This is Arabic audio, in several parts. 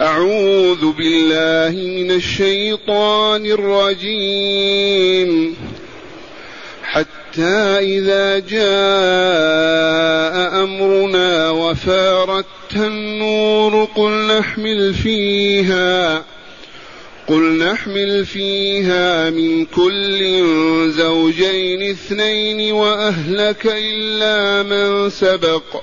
أعوذ بالله من الشيطان الرجيم. حتى إذا جاء أمرنا وفارت النور قل نحمل فيها قل نحمل فيها من كل زوجين اثنين وأهلك إلا من سبق.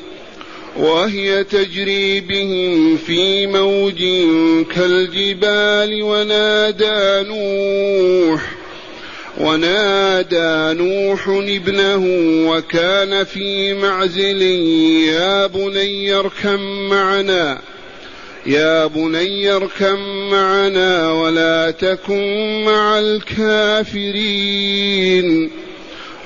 وهي تجري بهم في موج كالجبال ونادى نوح ونادى نوح ابنه وكان في معزل يا بني اركم معنا يا بني اركم معنا ولا تكن مع الكافرين.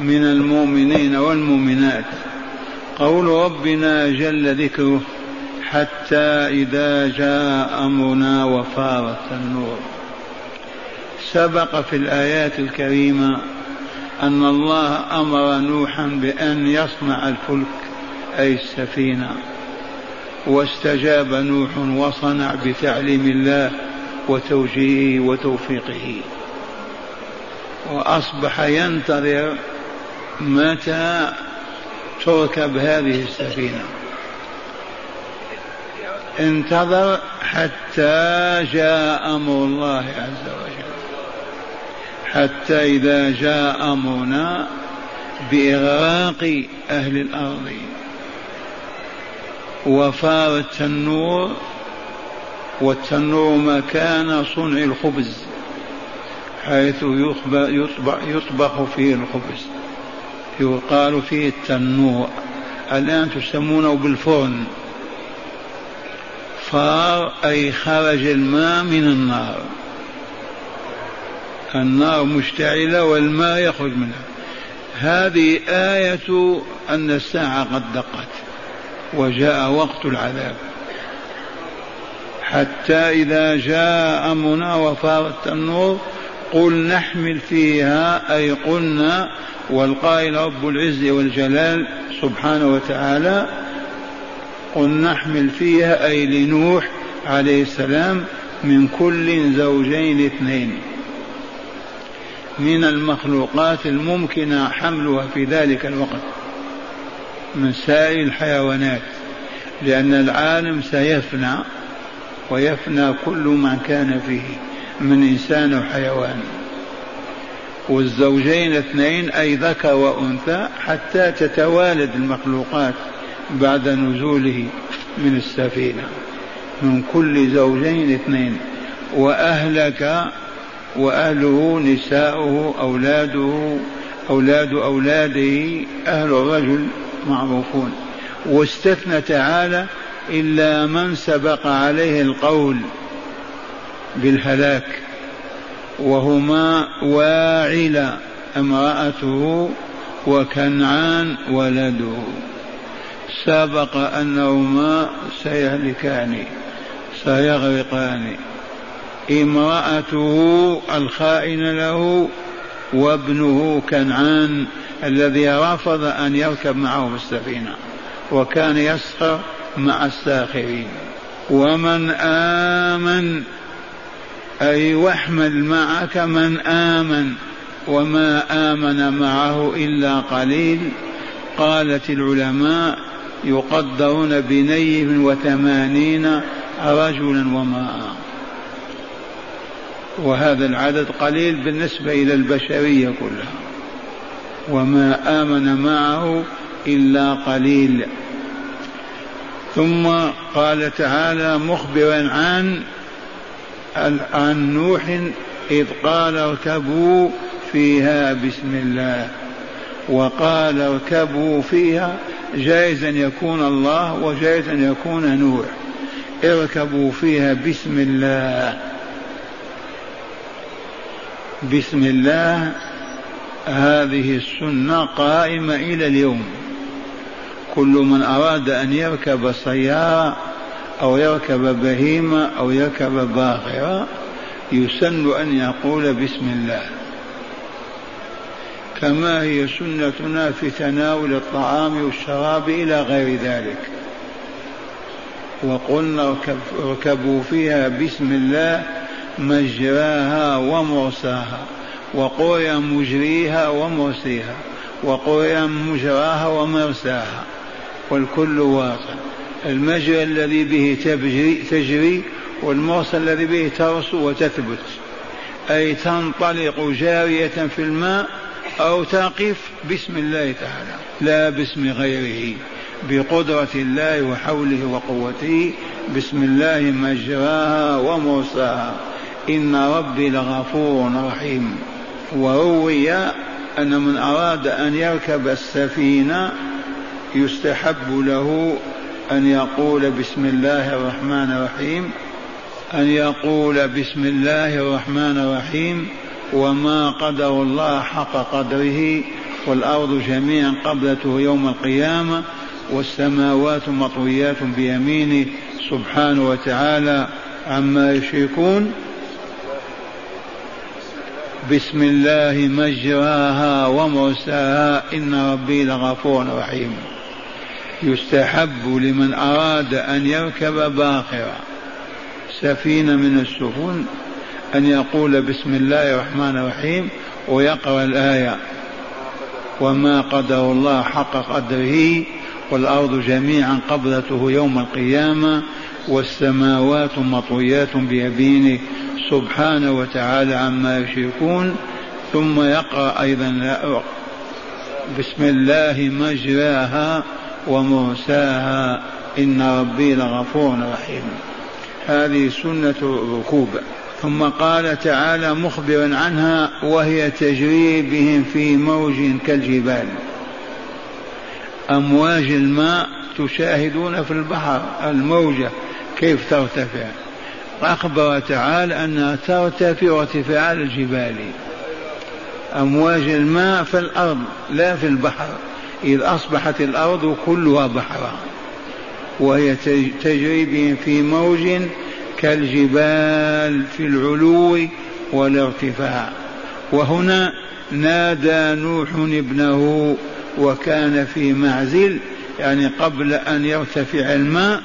من المؤمنين والمؤمنات. قول ربنا جل ذكره حتى إذا جاء أمرنا وفارت النور سبق في الآيات الكريمة أن الله أمر نوحا بأن يصنع الفلك أي السفينة. واستجاب نوح وصنع بتعليم الله وتوجيهه وتوفيقه. وأصبح ينتظر متى تركب هذه السفينة. انتظر حتى جاء أمر الله عز وجل. حتى إذا جاء أمرنا بإغراق أهل الأرض. وفار التنور والتنور مكان صنع الخبز حيث يطبخ فيه الخبز. يقال فيه التنور الآن تسمونه بالفرن. فار أي خرج الماء من النار. النار مشتعلة والماء يخرج منها. هذه آية أن الساعة قد دقت وجاء وقت العذاب. حتى إذا جاء أمرنا وفارت النور قل نحمل فيها أي قلنا والقائل رب العز والجلال سبحانه وتعالى قل نحمل فيها أي لنوح عليه السلام من كل زوجين اثنين. من المخلوقات الممكنة حملها في ذلك الوقت من سائر الحيوانات لأن العالم سيفنى ويفنى كل ما كان فيه. من إنسان وحيوان. والزوجين اثنين أي ذكر وأنثى حتى تتوالد المخلوقات بعد نزوله من السفينة. من كل زوجين اثنين. وأهلك وأهله نساؤه أولاده أولاد أولاده أهل الرجل معروفون. واستثنى تعالى إلا من سبق عليه القول بالهلاك وهما واعل امرأته وكنعان ولده. سبق أنهما سيهلكان سيغرقان. امرأته الخائنة له وابنه كنعان الذي رفض أن يركب معه في السفينة وكان يسخر مع الساخرين. ومن آمن أي واحمل معك من آمن وما آمن معه إلا قليل قالت العلماء يقدرون بنيف وثمانين رجلا وماء وهذا العدد قليل بالنسبة إلى البشرية كلها. وما آمن معه إلا قليل. ثم قال تعالى مخبرا عن عن نوح إذ قال اركبوا فيها بسم الله. وقال اركبوا فيها جائز أن يكون الله وجائز أن يكون نوح. اركبوا فيها بسم الله. بسم الله. هذه السنة قائمة إلى اليوم. كل من أراد أن يركب سيارة أو يركب بهيمة أو يركب باخرة يسن أن يقول بسم الله. كما هي سنتنا في تناول الطعام والشراب إلى غير ذلك. وقلنا اركبوا فيها بسم الله مجراها ومرساها وقرئ مجريها ومرسيها وقرئ مجراها ومرساها والكل واقع. المجرى الذي به تجري, تجري والمرسى الذي به ترسو وتثبت. أي تنطلق جارية في الماء أو تقف باسم الله تعالى لا باسم غيره بقدرة الله وحوله وقوته بسم الله مجراها ومرساها. إن ربي لغفور رحيم. وروي أن من أراد أن يركب السفينة يستحب له أن يقول بسم الله الرحمن الرحيم أن يقول بسم الله الرحمن الرحيم وما قدر الله حق قدره والأرض جميعا قبلته يوم القيامة والسماوات مطويات بيمينه سبحانه وتعالى عما يشركون. بسم الله مجراها ومرساها إن ربي لغفور رحيم. يستحب لمن أراد أن يركب باخرة سفينة من السفن أن يقول بسم الله الرحمن الرحيم ويقرأ الآية. وما قدر الله حق قدره والأرض جميعا قبضته يوم القيامة والسماوات مطويات بيمينه سبحانه وتعالى عما يشركون. ثم يقرأ أيضا بسم الله مجراها ومرساها إن ربي لغفور رحيم. هذه سنة الركوب ثم قال تعالى مخبرا عنها وهي تجري بهم في موج كالجبال. أمواج الماء تشاهدون في البحر الموجة كيف ترتفع. أخبر تعالى أنها ترتفع ارتفاع الجبال. أمواج الماء في الأرض لا في البحر. إذ أصبحت الأرض كلها بحرا وهي تجري بهم في موج كالجبال في العلو والارتفاع. وهنا نادى نوح ابنه وكان في معزل يعني قبل أن يرتفع الماء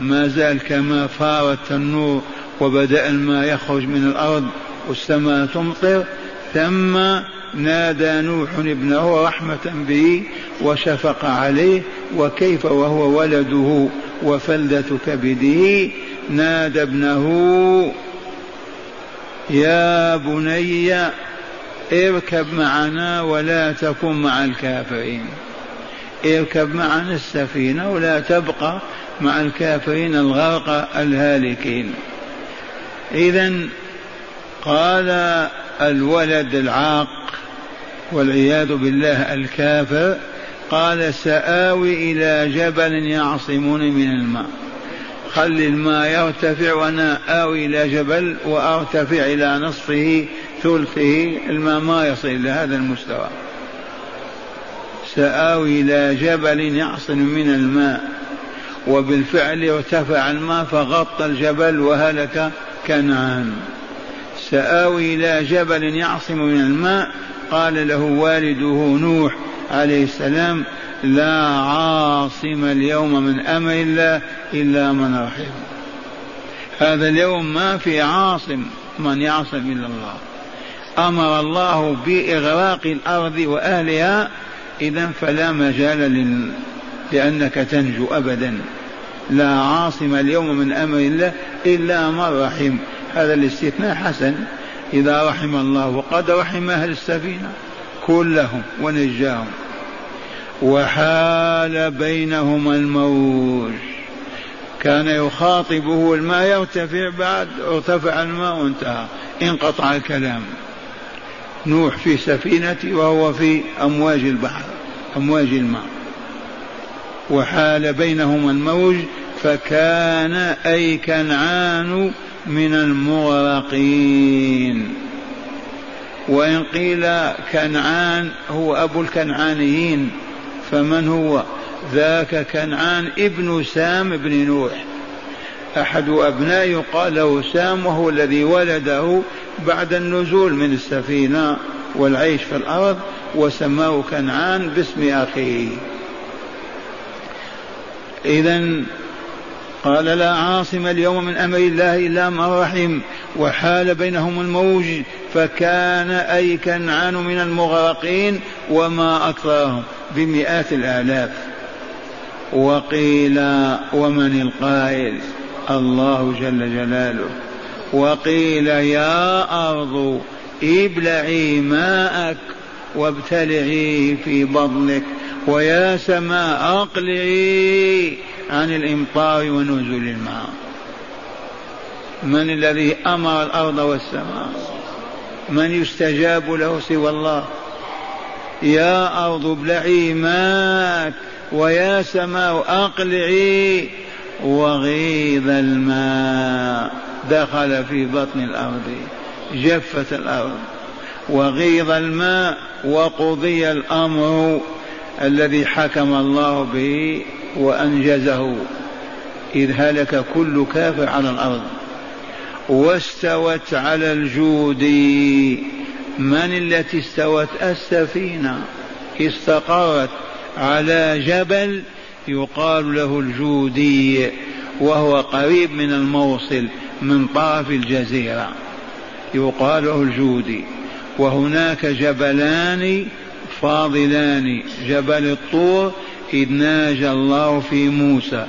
ما زال كما فار التنور وبدأ الماء يخرج من الأرض والسماء تمطر ثم نادى نوح ابنه رحمة به وشفق عليه وكيف وهو ولده وفلدة كبده نادى ابنه يا بني اركب معنا ولا تكن مع الكافرين. اركب معنا السفينة ولا تبقى مع الكافرين الغرق الهالكين. إذا قال الولد العاق والعياذ بالله الكافر قال سآوي إلى جبل يعصمني من الماء. خلي الماء يرتفع وأنا آوي إلى جبل وأرتفع إلى نصفه ثلثه الماء ما يصل إلى هذا المستوى. سآوي إلى جبل يعصم من الماء وبالفعل ارتفع الماء فغطى الجبل وهلك كنعان. سآوي إلى جبل يعصم من الماء قال له والده نوح عليه السلام لا عاصم اليوم من أمر الله إلا من رحم. هذا اليوم ما في عاصم من يعصم إلا الله. أمر الله بإغراق الأرض وأهلها إذا فلا مجال لل... لأنك تنجو أبدا. لا عاصم اليوم من أمر الله إلا من رحم. هذا الاستثناء حسن. إذا رحم الله وقد رحم أهل السفينة كلهم ونجاهم. وحال بينهما الموج. كان يخاطبه الماء يرتفع بعد ارتفع الماء وانتهى. انقطع الكلام. نوح في سفينته وهو في أمواج البحر أمواج الماء. وحال بينهما الموج فكان أي كنعان من المغرقين. وإن قيل كنعان هو أبو الكنعانيين فمن هو؟ ذاك كنعان ابن سام بن نوح. أحد أبنائه يقال له سام وهو الذي ولده بعد النزول من السفينة والعيش في الأرض وسماه كنعان باسم أخيه. إذا قال لا عاصم اليوم من أمر الله إلا من رحم وحال بينهم الموج فكان أي كنعان من المغرقين وما أكثرهم بمئات الآلاف. وقيل ومن القائل؟ الله جل جلاله. وقيل يا أرض ابلعي ماءك وابتلعي في بطنك ويا سماء أقلعي عن الامطار ونزول الماء. من الذي أمر الأرض والسماء؟ من يستجاب له سوى الله؟ يا أرض ابلعي ماءك ويا سماء أقلعي وغيض الماء. دخل في بطن الأرض جفت الأرض. وغيض الماء وقضي الأمر الذي حكم الله به. وأنجزه إذ هلك كل كافر على الأرض. واستوت على الجود من التي استوت؟ السفينة. استقرت على جبل يقال له الجودي وهو قريب من الموصل من طرف الجزيرة. يقال له الجودي. وهناك جبلان فاضلان جبل الطور إذ ناجى الله في موسى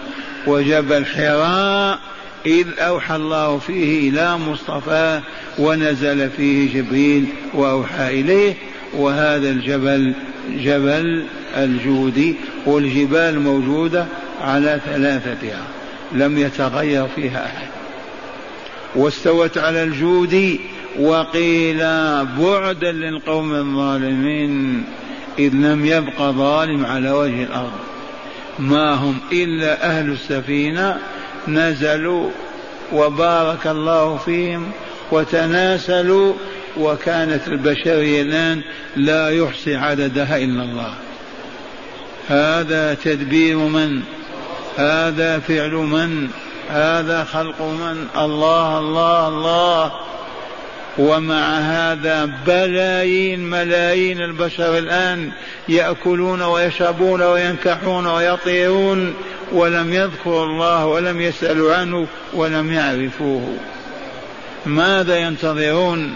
وجبل حراء إذ أوحى الله فيه إلى مصطفى ونزل فيه جبريل وأوحى إليه وهذا الجبل جبل الجودي والجبال موجودة على ثلاثتها لم يتغير فيها أحد. واستوت على الجود وقيل بعدا للقوم الظالمين. إذ لم يبق ظالم على وجه الأرض. ما هم إلا أهل السفينة نزلوا وبارك الله فيهم وتناسلوا وكانت البشرية الآن لا يحصي عددها إلا الله. هذا تدبير من؟ هذا فعل من؟ هذا خلق من؟ الله الله الله. ومع هذا بلايين ملايين البشر الآن يأكلون ويشربون وينكحون ويطيرون ولم يذكروا الله ولم يسألوا عنه ولم يعرفوه. ماذا ينتظرون؟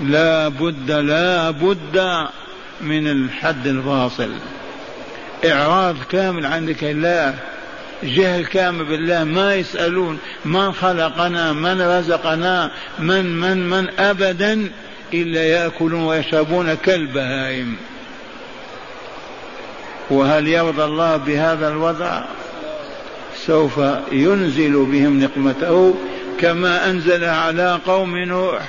لا بد لا بد من الحد الفاصل إعراض كامل عن ذكر الله جهل كامل بالله ما يسألون من خلقنا من رزقنا من من من أبدا إلا يأكلون ويشربون كالبهائم. وهل يرضى الله بهذا الوضع؟ سوف ينزل بهم نقمته كما أنزل على قوم نوح.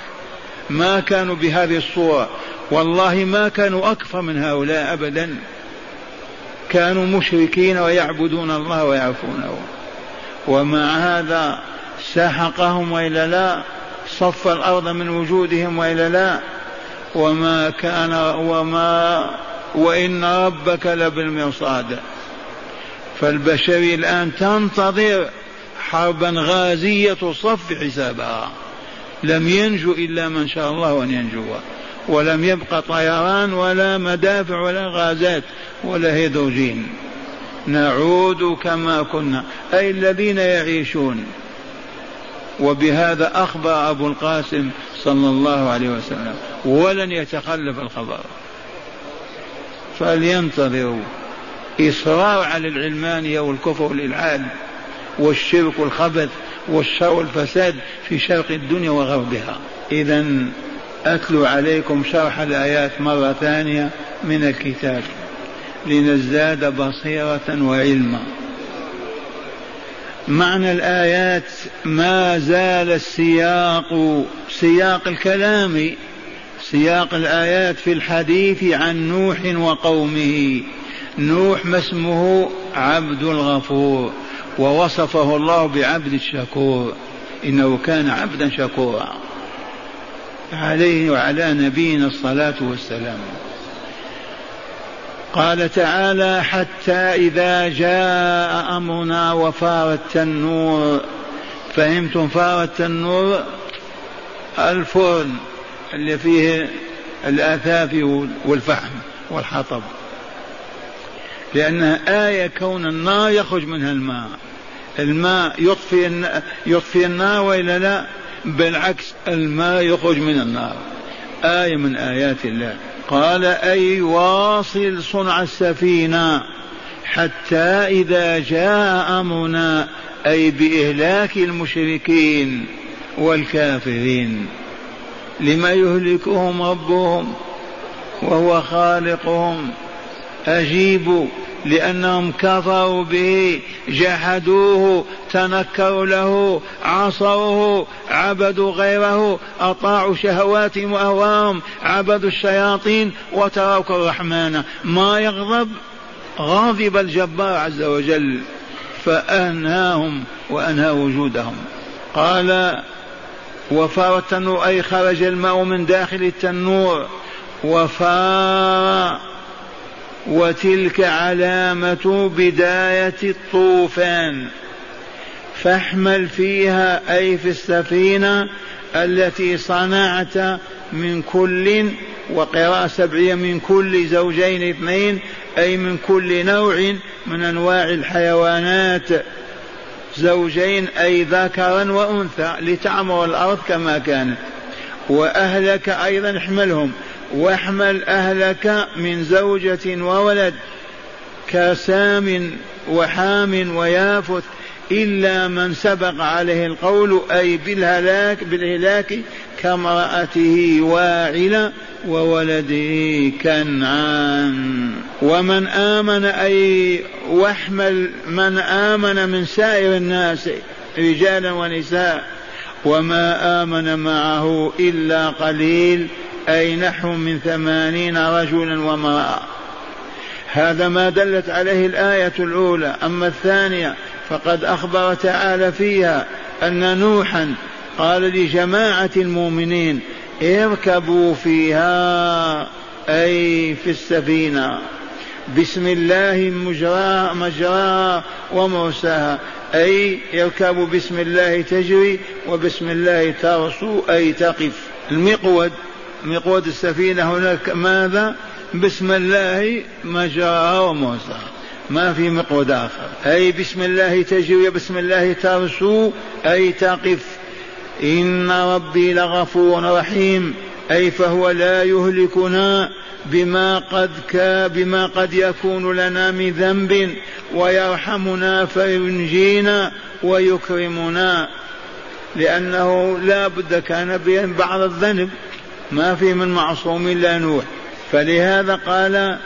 ما كانوا بهذه الصورة والله ما كانوا أكثر من هؤلاء أبدا. كانوا مشركين ويعبدون الله ويعرفونه ومع هذا سحقهم وإلا لا صف الأرض من وجودهم وإلا لا. وما كان وما وإن ربك لبالمرصاد. فالبشريه الآن تنتظر حربا غازية تصفي حسابها. لم ينجو إلا من شاء الله أن ينجو. ولم يبق طيران ولا مدافع ولا غازات ولا هيدروجين. نعود كما كنا. أي الذين يعيشون. وبهذا أخبر أبو القاسم صلى الله عليه وسلم. ولن يتخلف الخبر. فلينتظروا. إصرار على العلمانية والكفر والإلحاد والشرك والخبث والشر والفساد في شرق الدنيا وغربها. إذا أتلو عليكم شرح الآيات مرة ثانية من الكتاب لنزداد بصيرة وعلما. معنى الآيات ما زال السياق سياق الكلام سياق الآيات في الحديث عن نوح وقومه. نوح ما اسمه عبد الغفور ووصفه الله بعبد الشكور. إنه كان عبدا شكورا. عليه وعلى نبينا الصلاة والسلام. قال تعالى حتى إذا جاء أمرنا وفار التنور فهمتم فار التنور الفرن اللي فيه الآثاف والفحم والحطب. لأنها آية كون النار يخرج منها الماء. الماء يطفي يطفي النار وإلا لا؟ بالعكس الماء يخرج من النار. آية من آيات الله. قال أي واصل صنع السفينة حتى إذا جاء أمرنا أي بإهلاك المشركين والكافرين. لما يهلكهم ربهم وهو خالقهم. أجيبوا لأنهم كفروا به جحدوه تنكروا له عصوه عبدوا غيره أطاعوا شهواتهم وأهواهم عبدوا الشياطين وتركوا الرحمن. ما يغضب غاضب الجبار عز وجل فأنهاهم وأنهى وجودهم. قال وفار التنور أي خرج الماء من داخل التنور وفار وتلك علامة بداية الطوفان. فاحمل فيها أي في السفينة التي صنعت من كل وقراءة سبعية من كل زوجين اثنين أي من كل نوع من أنواع الحيوانات. زوجين أي ذكرا وأنثى لتعمر الأرض كما كانت وأهلك أيضا احملهم. واحمل أهلك من زوجة وولد كسام وحام ويافث إلا من سبق عليه القول أي بالهلاك بالهلاك كامرأته واعلة وولده كنعان. ومن آمن أي واحمل من آمن من سائر الناس رجالا ونساء وما آمن معه إلا قليل أي نحو من ثمانين رجلا وامرأة. هذا ما دلت عليه الآية الأولى. أما الثانية فقد أخبر تعالى فيها أن نوحا قال لجماعة المؤمنين اركبوا فيها أي في السفينة. بسم الله مجراها مجراها ومرساها. أي يركب بسم الله تجري وبسم الله ترسو أي تقف. المقود مقود السفينة هناك ماذا؟ بسم الله مجراها ومرساها ما في مقود آخر. أي بسم الله تجري بسم الله ترسو. أي تقف. إن ربي لغفور رحيم. أي فهو لا يهلكنا بما قد كا بما قد يكون لنا من ذنب ويرحمنا فينجينا ويكرمنا. لأنه لا بد كان بعض الذنب. ما في من معصوم إلا نوح. فلهذا قال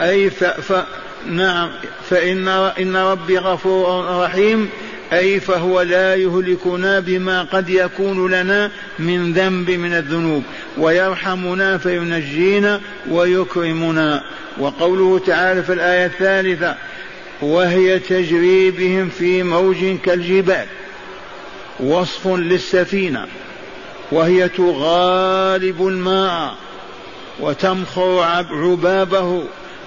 أي ف... ف... نعم فإن إن ربي غفور رحيم أي فهو لا يهلكنا بما قد يكون لنا من ذنب من الذنوب. ويرحمنا فينجينا ويكرمنا. وقوله تعالى في الآية الثالثة وهي تجري بهم في موج كالجبال وصف للسفينة. وهي تغالب الماء وتمخر عبابه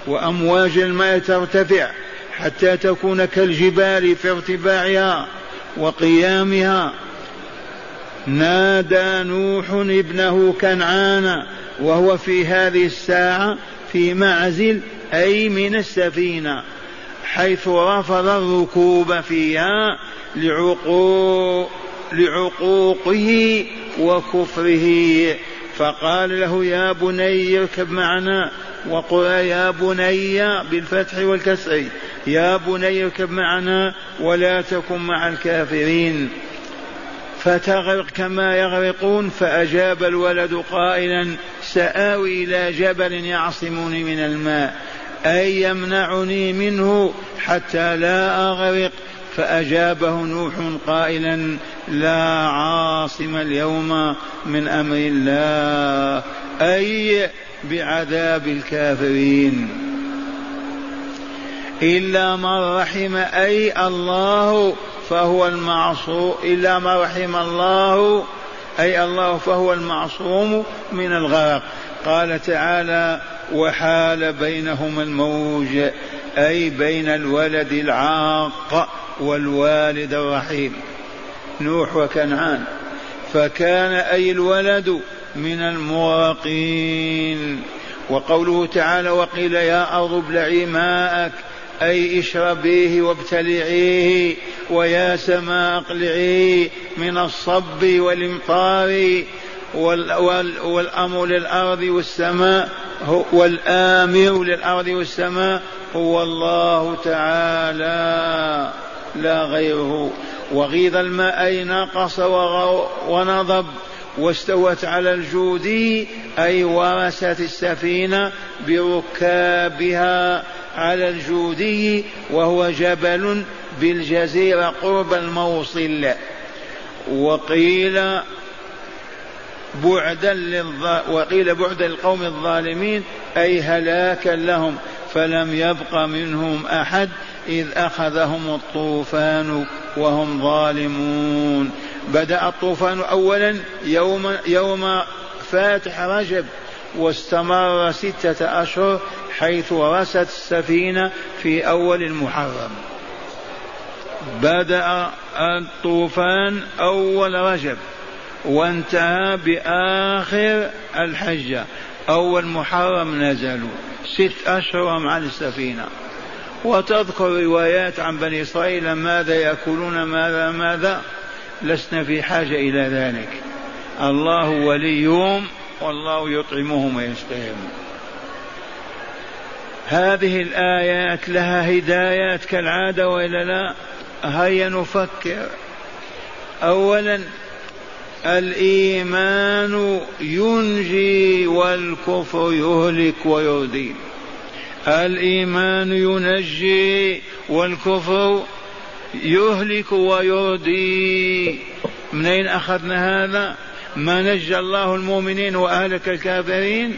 وأمواج الماء ترتفع حتى تكون كالجبال في ارتفاعها وقيامها. نادى نوح ابنه كنعان وهو في هذه الساعة في معزل أي من السفينة حيث رفض الركوب فيها لعقوق لعقوقه وكفره. فقال له يا بني اركب معنا. وقل يا بني بالفتح والكسر يا بني اركب معنا ولا تكن مع الكافرين. فتغرق كما يغرقون فأجاب الولد قائلا سآوي إلى جبل يعصمني من الماء. أي يمنعني منه حتى لا أغرق؟ فأجابه نوح قائلا لا عاصم اليوم من أمر الله أي بعذاب الكافرين. إلا من رحم أي الله فهو المعصوم إلا ما رحم الله أي الله فهو المعصوم من الغرق. قال تعالى وحال بينهما الموج أي بين الولد العاق. والوالد الرحيم نوح وكنعان فكان أي الولد من المراقين. وقوله تعالى وقيل يا أرض ابلعي ماءك أي اشربيه وابتلعيه ويا سماء اقلعيه من الصب والامطار والأمر للأرض والسماء والآمر للأرض والسماء هو الله تعالى. لا غيره. وغيض الماء أي نقص ونضب واستوت على الجودي أي ورست السفينة بركابها على الجودي وهو جبل بالجزيرة قرب الموصل. وقيل بعدا للظ... وقيل بعدا للقوم الظالمين أي هلاكا لهم فلم يبق منهم أحد إذ أخذهم الطوفان وهم ظالمون. بدأ الطوفان أولا يوم يوم فاتح رجب واستمر ستة أشهر حيث رست السفينة في أول المحرم. بدأ الطوفان أول رجب وانتهى بآخر الحجة. أول محرم نزلوا. ست أشهر مع السفينة. وتذكر روايات عن بني إسرائيل ماذا يأكلون ماذا ماذا. لسنا في حاجة إلى ذلك. الله وليهم والله يطعمهم ويسقيهم هذه الآيات لها هدايات كالعادة وإلا لا؟ هيا نفكر. أولا الإيمان ينجي والكفر يهلك ويردي الإيمان ينجي والكفر يهلك ويردي. من أين أخذنا هذا؟ ما نجى الله المؤمنين وأهلك الكافرين.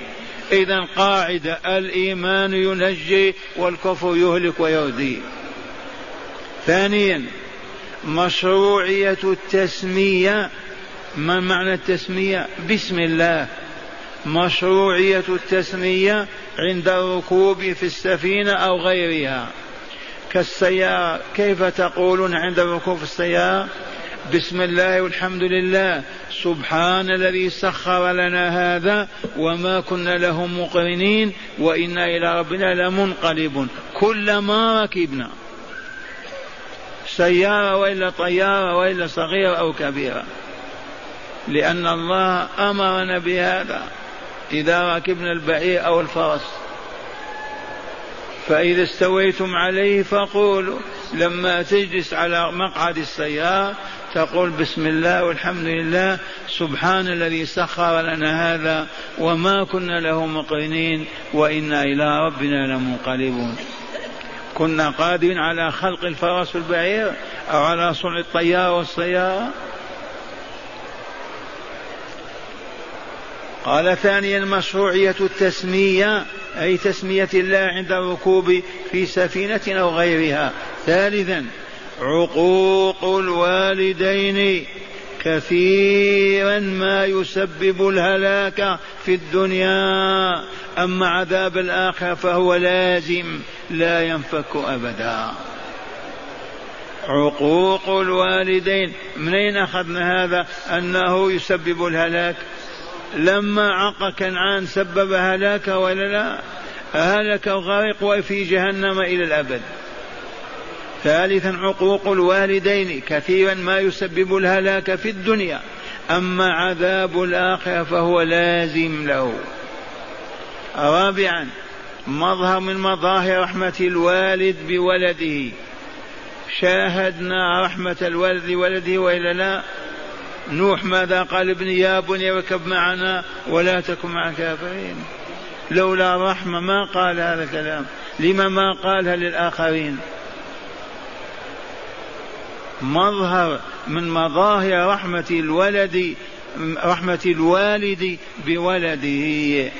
إذا قاعدة الإيمان ينجي والكفر يهلك ويردي. ثانيا مشروعية التسمية. ما معنى التسمية؟ بسم الله. مشروعية التسمية عند الركوب في السفينة أو غيرها. كالسيارة كيف تقولون عند الركوب في السيارة؟ بسم الله والحمد لله. سبحان الذي سخر لنا هذا وما كنا له مقرنين وإنا إلى ربنا لمنقلبون. كلما ركبنا. سيارة وإلا طيارة وإلا صغيرة أو كبيرة. لأن الله أمرنا بهذا. إذا ركبنا البعير أو الفرس فإذا استويتم عليه فقولوا لما تجلس على مقعد السيارة تقول بسم الله والحمد لله سبحان الذي سخر لنا هذا وما كنا له مقرنين وإنا إلى ربنا لمنقلبون. كنا قادرين على خلق الفرس والبعير أو على صنع الطيارة والسيارة؟ قال ثانيا مشروعية التسمية أي تسمية الله عند الركوب في سفينة أو غيرها. ثالثا عقوق الوالدين كثيرا ما يسبب الهلاك في الدنيا أما عذاب الآخرة فهو لازم لا ينفك أبدا. عقوق الوالدين منين أخذنا هذا؟ أنه يسبب الهلاك لما عق كنعان سبب هلاكه ولا لا هلك وغرق وفي جهنم إلى الأبد. ثالثا عقوق الوالدين كثيرا ما يسبب الهلاك في الدنيا. أما عذاب الآخرة فهو لازم له. رابعا مظهر من مظاهر رحمة الوالد بولده. شاهدنا رحمة الوالد لولده وإلا لا نوح ماذا قال؟ ابني يا بني اركب معنا ولا تكن مع الكافرين. لولا الرحمة ما قال هذا الكلام. لما ما قالها للآخرين. مظهر من مظاهر رحمة الولد رحمة الوالد بولده.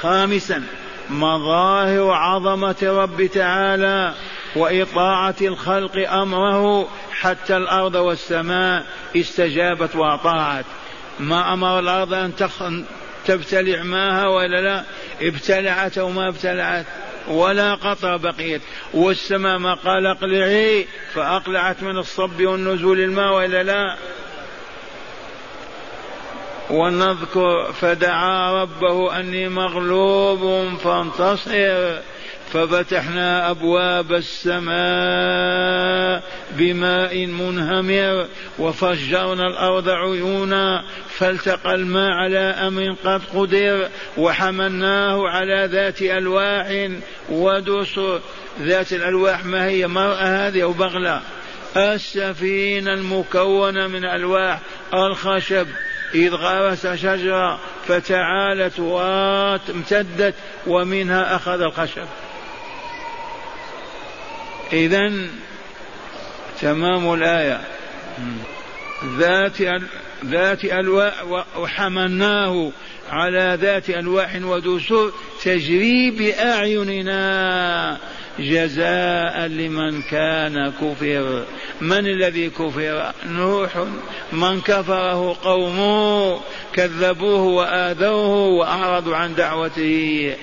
خامسا مظاهر عظمة رب تعالى. وإطاعة الخلق أمره حتى الأرض والسماء استجابت وأطاعت. ما أمر الأرض أن تبتلع ماها ولا لا؟ ابتلعت أو ما ابتلعت. ولا قطر بقيت. والسماء ما قال أقلعي فأقلعت من الصب والنزول الماء ولا لا؟ ونذكر فدعا ربه أني مغلوب فانتصر. ففتحنا أبواب السماء بماء منهمر وفجرنا الأرض عيونا فالتقى الماء على أمر قد قدر وحملناه على ذات ألواح ودسر ذات الألواح ما هي مرأة هذه أو بغلة. السفينة المكونة من ألواح الخشب إذ غرس شجرة فتعالت وامتدت ومنها أخذ الخشب. إذا تمام الآية. ذات ذات ألواح وحملناه على ذات ألواح ودسور تجري بأعيننا جزاء لمن كان كفر. من الذي كفر؟ نوح. من كفره قومه كذبوه وآذوه وأعرضوا عن دعوته.